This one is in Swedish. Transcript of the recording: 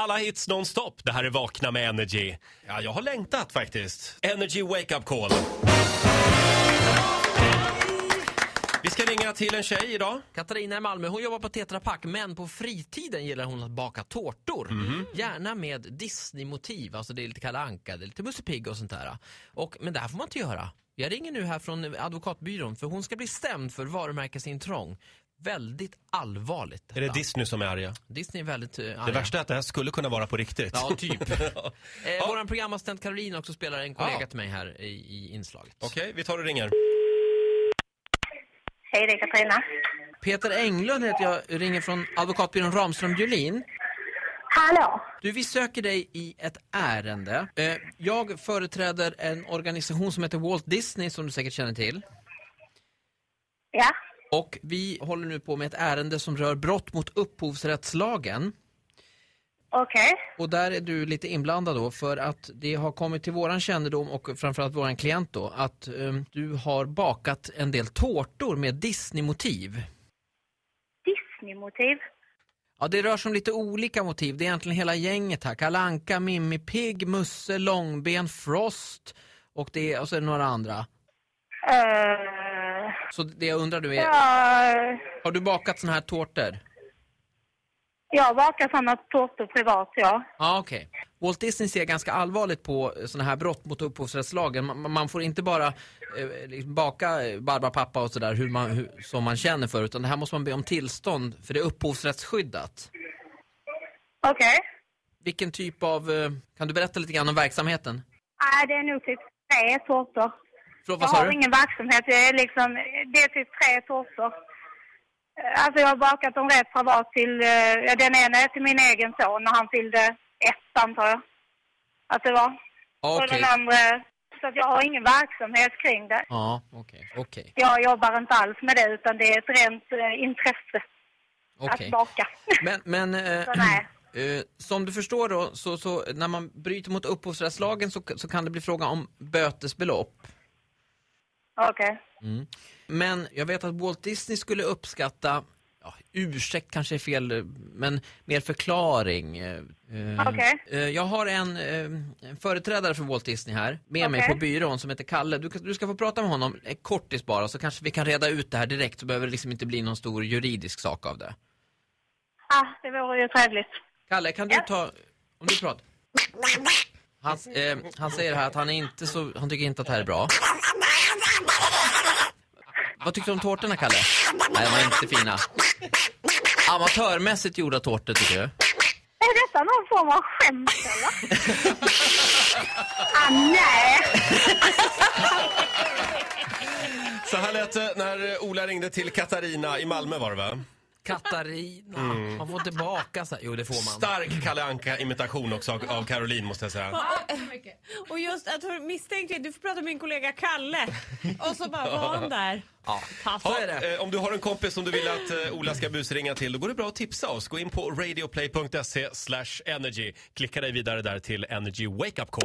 Alla hits nonstop. Det här är Vakna med Energy. Ja, jag har längtat faktiskt. Energy Wake Up Call. Vi ska ringa till en tjej idag. Katarina i Malmö, hon jobbar på Tetra Pak men på fritiden gillar hon att baka tårtor. Gärna med Disney-motiv, alltså det är lite Kalle Anka, det är lite Musse Pigg och sånt där. Och, men det här får man inte göra. Jag ringer nu här från advokatbyrån för hon ska bli stämd för varumärkesintrång. Väldigt allvarligt. Är det detta. Disney som är arga? Disney är väldigt uh, Det arga. värsta är att det här skulle kunna vara på riktigt. Ja, typ. eh, Vår programassistent Caroline också spelar en kollega Ja. till mig här i, i inslaget. Okej, vi tar och ringer. Hej, det är Katarina. Peter Englund heter jag, ringer från advokatbyrån Ramström Julin. Hallå? Du, vi söker dig i ett ärende. Eh, Jag företräder en organisation som heter Walt Disney som du säkert känner till. Ja? Och vi håller nu på med ett ärende som rör brott mot upphovsrättslagen. Okej. Och där är du lite inblandad då för att det har kommit till våran kännedom och framförallt våran klient då att eh, du har bakat en del tårtor med Disney-motiv. Disney-motiv? Ja, det rör sig om lite olika motiv. Det är egentligen hela gänget här. Kalle Anka, Mimmi Pigg, Musse, Långben, Frost och, det är, och så är det några andra. Uh, Så det jag undrar du är, ja, har du bakat såna här tårtor? jag bakar sådana tårtor privat, ja. Ja, okej. Walt Disney ser ganska allvarligt på såna här brott mot upphovsrättslagen. Man, man får inte bara eh, liksom baka Barbapapa och sådär hur man, hur, som man känner för, utan det här måste man be om tillstånd för det är upphovsrättsskyddat. Okej. Vilken typ av, eh, kan du berätta lite grann om verksamheten? Nej, det är nog typ tre tårtor. Förlåt, Jag har ingen verksamhet. Det är liksom, det är typ tre tårtor. Eh, Alltså jag har bakat dem rätt privat till, eh, ja, den ena är till min egen son när han fyllde ett antar jag. Att det var. Ja, Och Okej. den andra, så att jag har ingen verksamhet kring det. Ja, okej, okej, Jag jobbar inte alls med det utan det är ett rent eh, intresse okej. att baka. Men, men eh, eh, som du förstår då, så, så när man bryter mot upphovsrättslagen så, så kan det bli fråga om bötesbelopp. Okej. Men jag vet att Walt Disney skulle uppskatta, ja, ursäkt kanske är fel, men mer förklaring. eh, eh, Okej. eh, Jag har en, en företrädare för Walt Disney här med mig Okej. på byrån som heter Kalle. Du, du ska få prata med honom kortis bara så kanske vi kan reda ut det här direkt så behöver det liksom inte bli någon stor juridisk sak av det. Ah, det vore ju trevligt. Kalle, kan du ta, om du pratar. Han, eh, han säger här att han är inte så, han tycker inte att det här är bra. Vad tyckte du om tårtorna, Kalle? Nej, de var inte fina. Amatörmässigt gjorda tårtor, tycker du? Är detta någon form av skämt eller? ah, nej. Så här lät det när Ola ringde till Katarina i Malmö var det va? Katarina, man får inte baka så här. Jo, det får man. Stark Kalle Anka-imitation också av, av Caroline måste jag säga. Och just att hon misstänkte, du får prata med min kollega Kalle. Och så bara var han där. Ja, Ha, eh, om du har en kompis som du vill att eh, Ola ska busringa till, då går det bra att tipsa oss. Gå in på radioplay.se slash energy. Klicka dig vidare där till Energy Wake Up Call.